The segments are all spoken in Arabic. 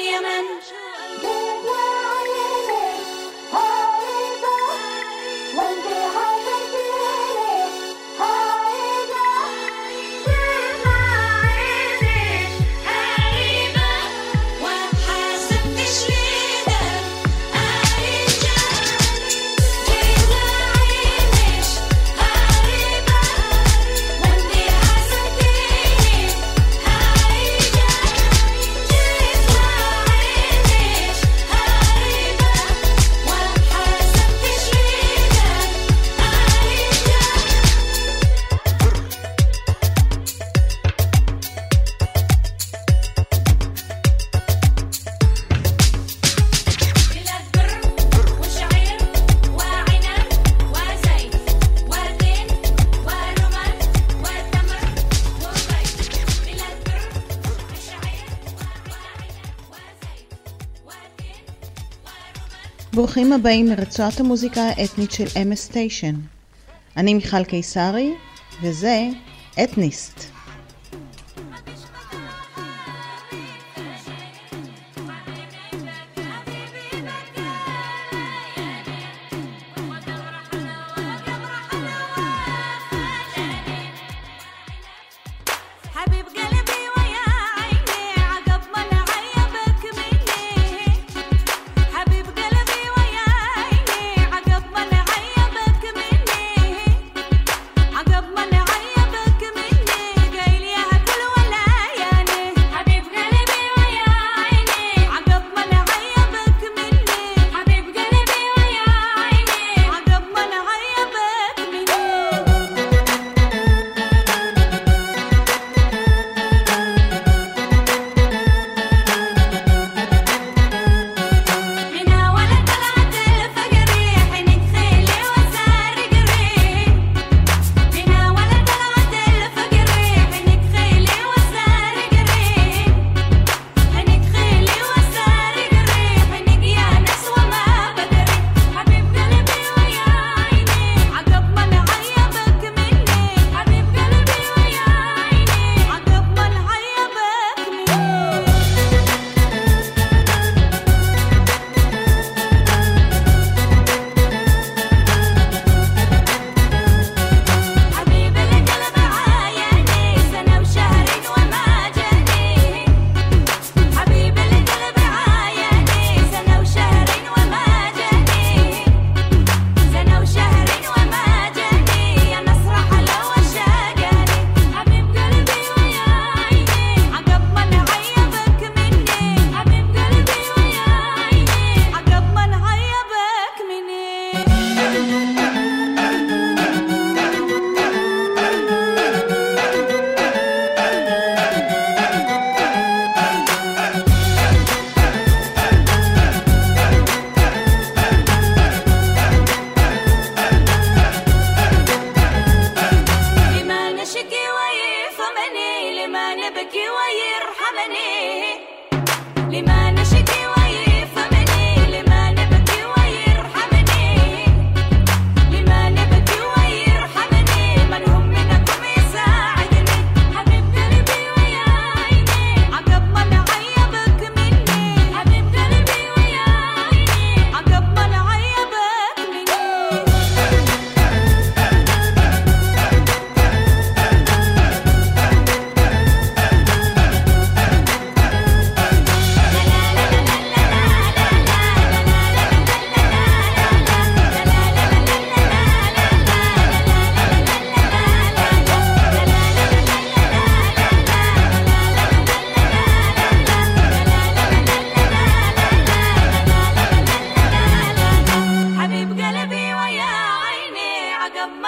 be. וברוכים הבאים לרצועת המוזיקה האתנית של MS Station. אני מיכל קיסרי, וזה אתניסט. Happy beginning.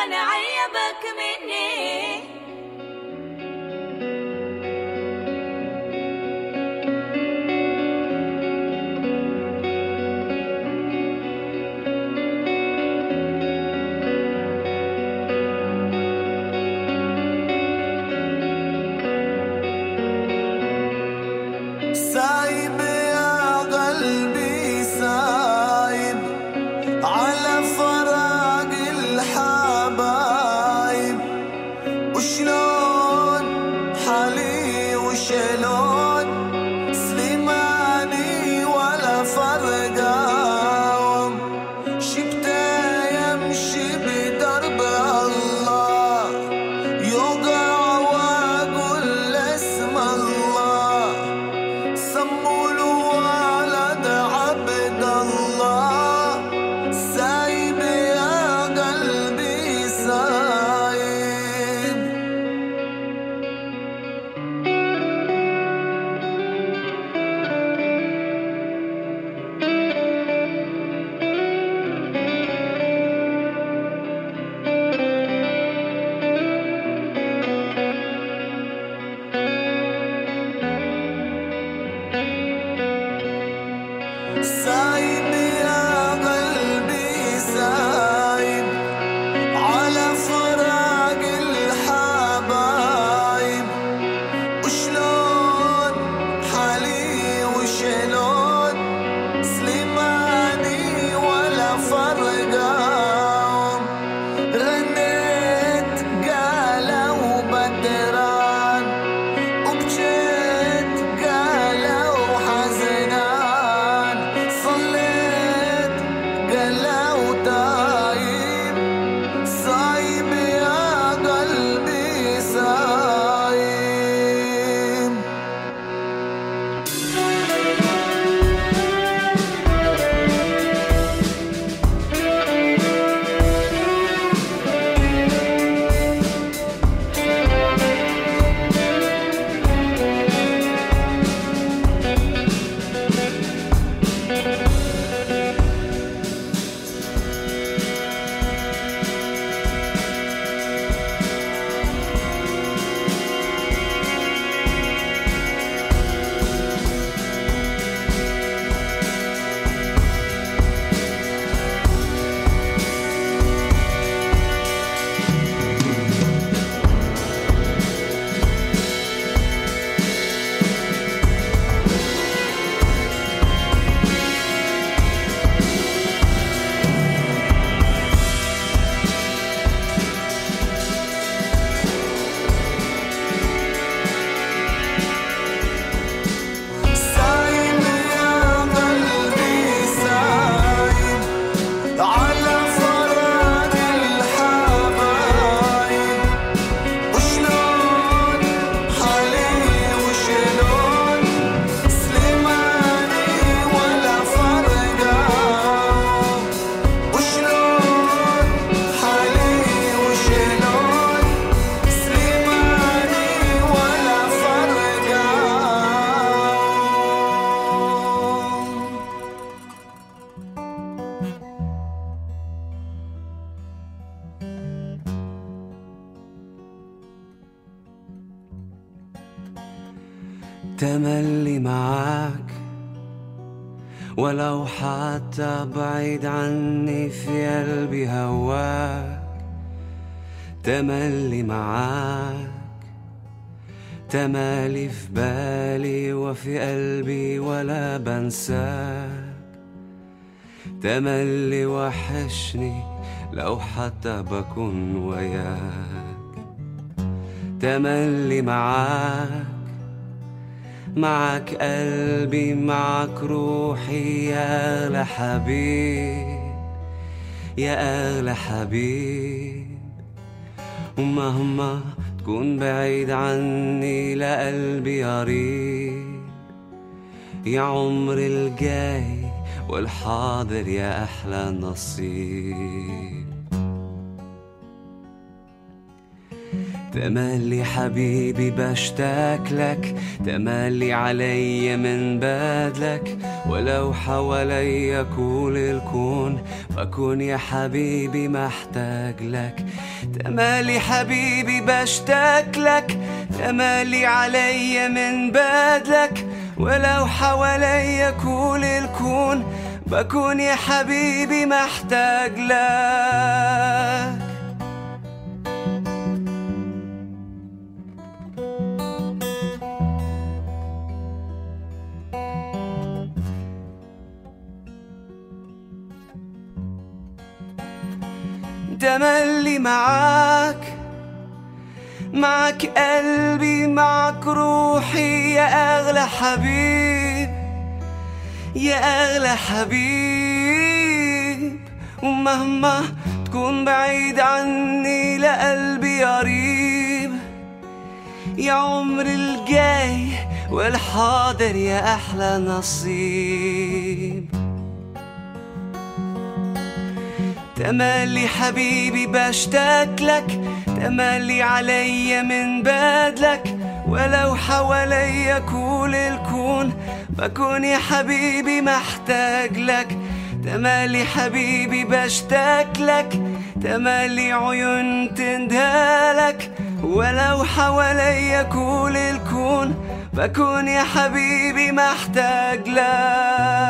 وأنا عيبك مني. sorry حتى بعيد عني في قلبي هواك. تملي معاك. تمالي في بالي وفي قلبي ولا بنساك. تملي وحشني لو حتى بكون وياك. تملي معاك. معك قلبي معك روحي. يا أغلى حبيب يا أغلى حبيب. ومهما تكون بعيد عني لقلبي قريب. يا عمر الجاي والحاضر يا أحلى نصيب. تملي حبيبي بشتاق لك تملي علي من بدلك. ولو حوالي كل الكون بكون يا حبيبي محتاج لك. تملي حبيبي بشتاق لك تملي علي من بدلك. ولو حوالي كل الكون بكون يا حبيبي محتاج لك. تملي معاك. معك قلبي معك روحي. يا أغلى حبيب يا أغلى حبيب. ومهما تكون بعيد عني لقلبي قريب. يا عمر الجاي والحاضر يا أحلى نصيب. تملي حبيبي بشتاق لك تملي علي من بدلك. ولو حوالي كل الكون بكون يا حبيبي محتاج لك. تملي حبيبي بشتاق لك تملي عيون تندهلك. ولو حوالي كل الكون بكون يا حبيبي محتاج لك.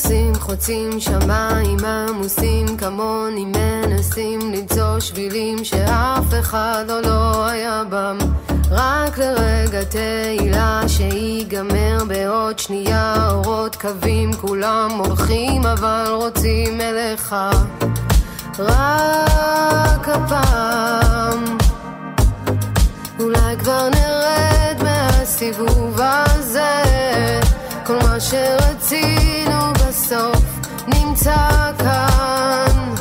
מטוסים חוצים שמיים עמוסים כמוני מנסים למצוא שבילים שאף אחד עוד לא היה בם. רק לרגע תהילה שיגמר בעוד שנייה אורות קווים כולם הולכים אבל רוצים אליך רק הפעם. אולי כבר נרד מהסיבוב הזה. כל מה שרצינו בסוף נמצא כאן.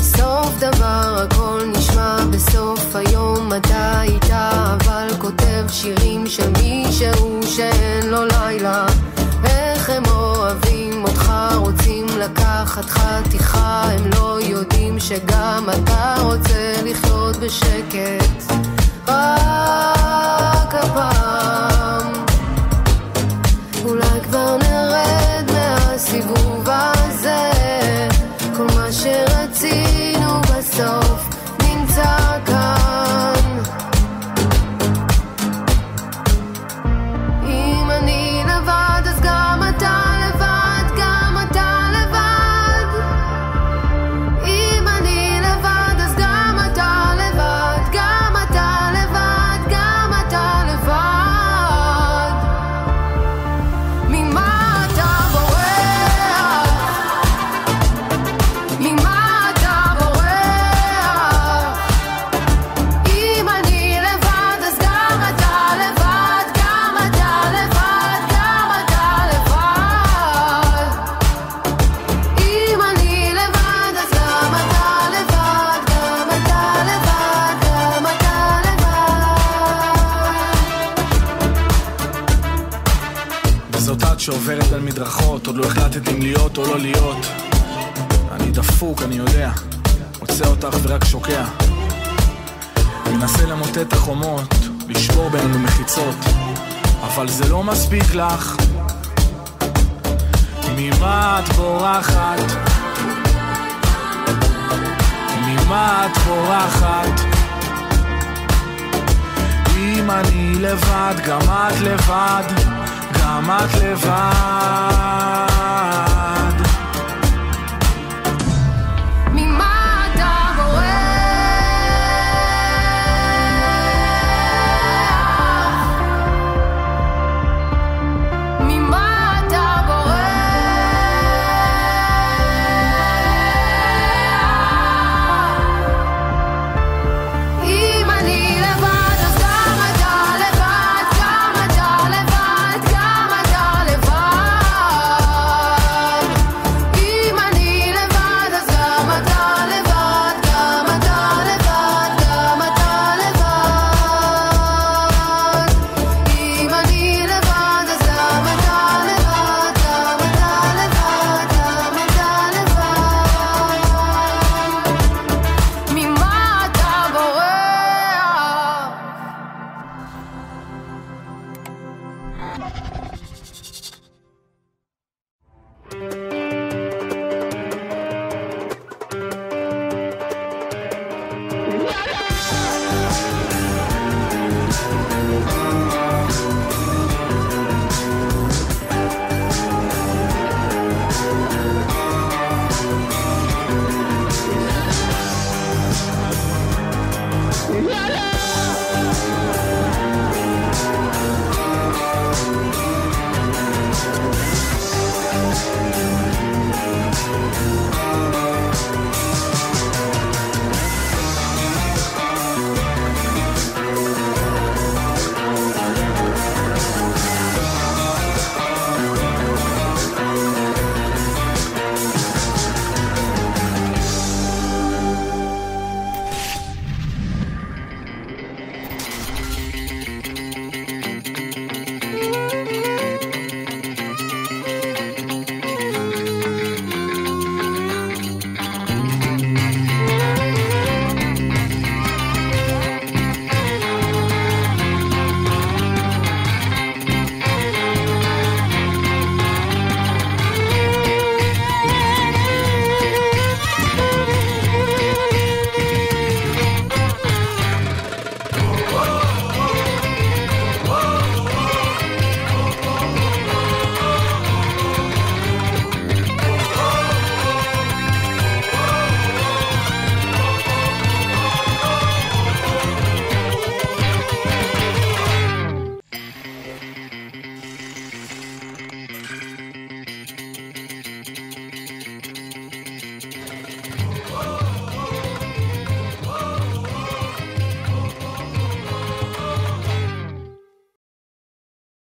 סוף דבר הכל נשמע בסוף היום אתה איתה אבל כותב שירים של מישהו שאין לו לילה. איך הם אוהבים אותך רוצים לקחת חתיכה הם לא יודעים שגם אתה רוצה לחיות בשקט. רק הפעם בוא נרד מהסיבוב שעוברת בין מדרכות, עוד לא החלטת אם להיות או לא להיות. אני דפוק, אני יודע, מוצא אותך ורק שוקע. מנסה למוטט את החומות, לשבור בינינו מחיצות, אבל זה לא מספיק לך. ממה את בורחת? ממה את בורחת? אם אני לבד, גם את לבד, גם את לבד.